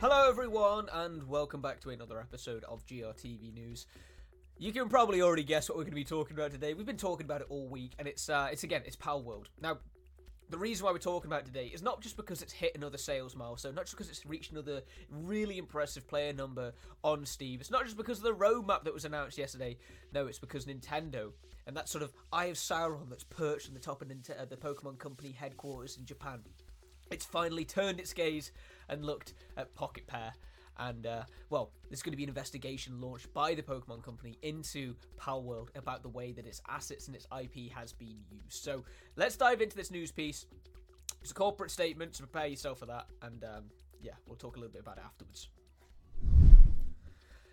Hello, everyone, and welcome back to another episode of GRTV News. You can probably already guess what we're going to be talking about today. We've been talking about it all week, and it's uh, it's again, it's Palworld. Now, the reason why we're talking about today is not just because it's hit another sales milestone, not just because it's reached another really impressive player number on Steam. It's not just because of the roadmap that was announced yesterday. No, it's because Nintendo and that sort of Eye of Sauron that's perched on the top of Nint- uh, the Pokemon Company headquarters in Japan. It's finally turned its gaze and looked at Pocket Pair. And, uh, well, there's going to be an investigation launched by the Pokemon Company into Palworld about the way that its assets and its IP has been used. So let's dive into this news piece. It's a corporate statement, so prepare yourself for that. And, um, yeah, we'll talk a little bit about it afterwards.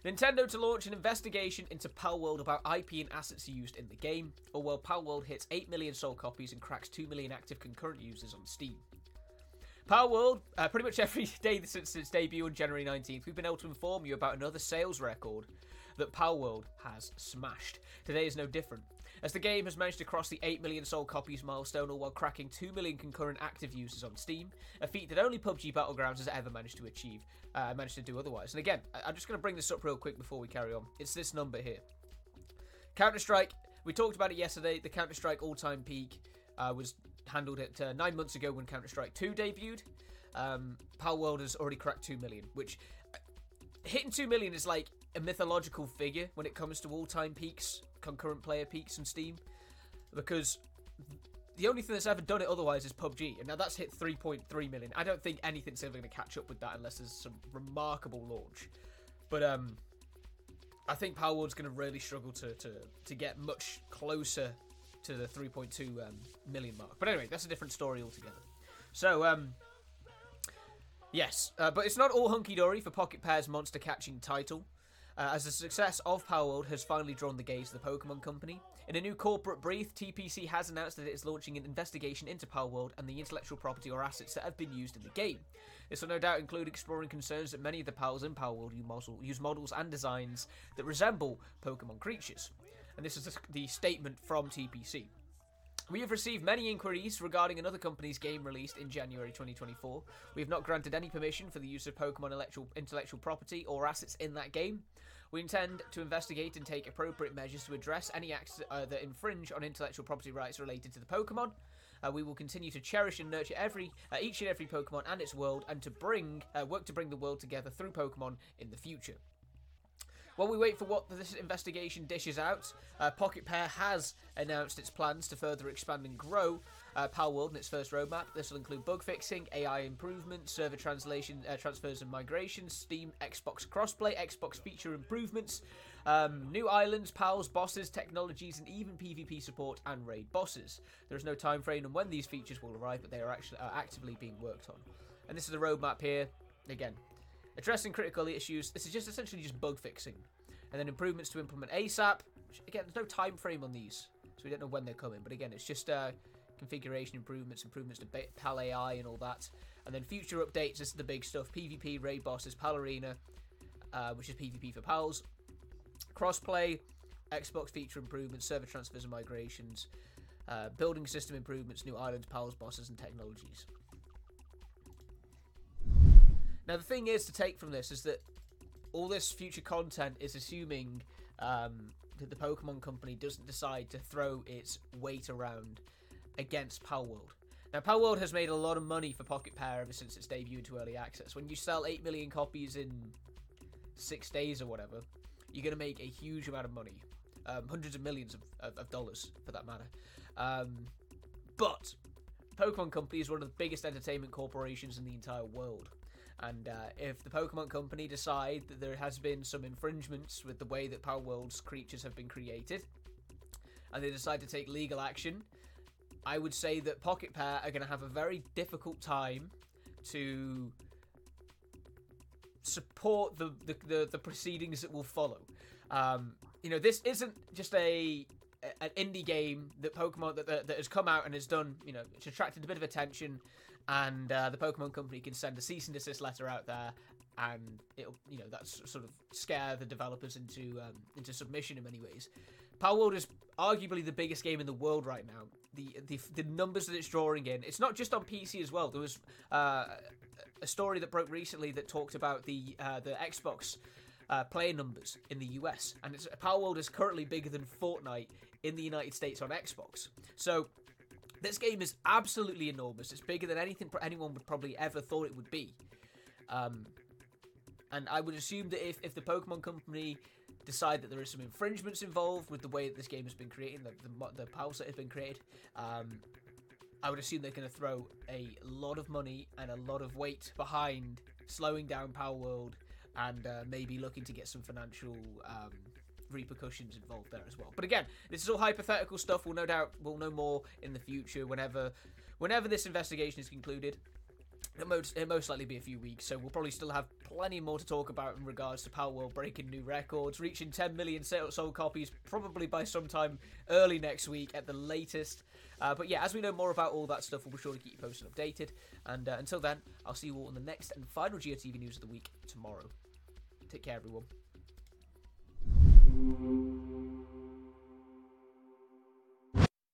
Nintendo to launch an investigation into Palworld about IP and assets used in the game, or while Palworld hits 8 million sold copies and cracks 2 million active concurrent users on Steam. Palworld, uh, pretty much every day since its debut on January 19th, we've been able to inform you about another sales record that Palworld has smashed. Today is no different, as the game has managed to cross the 8 million sold copies milestone, all while cracking 2 million concurrent active users on Steam, a feat that only PUBG Battlegrounds has ever managed to achieve, uh, managed to do otherwise. And again, I- I'm just going to bring this up real quick before we carry on. It's this number here. Counter Strike, we talked about it yesterday. The Counter Strike all time peak uh, was handled it uh, nine months ago when Counter Strike 2 debuted. Um, World has already cracked 2 million, which uh, hitting 2 million is like a mythological figure when it comes to all time peaks, concurrent player peaks on Steam. Because the only thing that's ever done it otherwise is PUBG, and now that's hit 3.3 million. I don't think anything's ever going to catch up with that unless there's some remarkable launch. But um, I think Palworld's going to really struggle to, to to get much closer to the 3.2 um, million mark. But anyway, that's a different story altogether. So um, yes, uh, but it's not all hunky dory for Pocket Pair's monster catching title. Uh, as the success of Palworld has finally drawn the gaze of the Pokemon Company. In a new corporate brief, TPC has announced that it is launching an investigation into Palworld and the intellectual property or assets that have been used in the game. This will no doubt include exploring concerns that many of the Pals in Palworld use models and designs that resemble Pokemon creatures. And this is the- statement from TPC. We have received many inquiries regarding another company's game released in January 2024. We have not granted any permission for the use of Pokemon intellectual, intellectual property or assets in that game. We intend to investigate and take appropriate measures to address any acts uh, that infringe on intellectual property rights related to the Pokemon. Uh, we will continue to cherish and nurture every, uh, each and every Pokemon and its world, and to bring, uh, work to bring the world together through Pokemon in the future. While we wait for what this investigation dishes out, uh, Pocket Pair has announced its plans to further expand and grow uh, World in its first roadmap. This will include bug fixing, AI improvements, server translation, uh, transfers and migrations, Steam, Xbox crossplay, Xbox feature improvements, um, new islands, pals, bosses, technologies, and even PvP support and raid bosses. There is no time frame on when these features will arrive, but they are actually uh, actively being worked on. And this is the roadmap here. Again, addressing critical issues. This is just essentially just bug fixing, and then improvements to implement ASAP. Which, again, there's no time frame on these, so we don't know when they're coming. But again, it's just uh, configuration improvements, improvements to PAL AI and all that, and then future updates. This is the big stuff: PvP, raid bosses, PAL Arena, uh, which is PvP for pals, crossplay, Xbox feature improvements, server transfers and migrations, uh, building system improvements, new islands, pals, bosses, and technologies. Now, the thing is to take from this is that all this future content is assuming um, that the Pokemon Company doesn't decide to throw its weight around against Palworld. Now, Palworld has made a lot of money for Pocket Pair ever since its debut into early access. When you sell 8 million copies in six days or whatever, you're going to make a huge amount of money. Um, hundreds of millions of, of, of dollars, for that matter. Um, but Pokemon Company is one of the biggest entertainment corporations in the entire world. And uh, if the Pokemon Company decide that there has been some infringements with the way that Palworld's creatures have been created, and they decide to take legal action, I would say that Pocket Pair are going to have a very difficult time to support the the, the, the proceedings that will follow. Um, you know, this isn't just a an indie game that Pokemon that, that, that has come out and has done. You know, it's attracted a bit of attention, and uh, the Pokemon Company can send a cease and desist letter out there, and it'll you know that's sort of scare the developers into um, into submission in many ways. Palworld is arguably the biggest game in the world right now, the, the the numbers that it's drawing in. It's not just on PC as well. There was uh, a story that broke recently that talked about the uh, the Xbox uh, player numbers in the US, and it's, Palworld is currently bigger than Fortnite in the United States on Xbox. So this game is absolutely enormous. It's bigger than anything anyone would probably ever thought it would be. Um, and I would assume that if, if the Pokemon Company decide that there is some infringements involved with the way that this game has been created, the, the, the set has been created, um, I would assume they're going to throw a lot of money and a lot of weight behind slowing down Palworld and uh, maybe looking to get some financial um, repercussions involved there as well. But again, this is all hypothetical stuff. We'll no doubt we'll know more in the future whenever whenever this investigation is concluded. It most, it most likely be a few weeks, so we'll probably still have plenty more to talk about in regards to Palworld breaking new records, reaching 10 million sold copies probably by sometime early next week at the latest. Uh, but yeah, as we know more about all that stuff, we'll be sure to keep you posted updated. And uh, until then, I'll see you all in the next and final GRTV news of the week tomorrow. Take care, everyone. Thank you.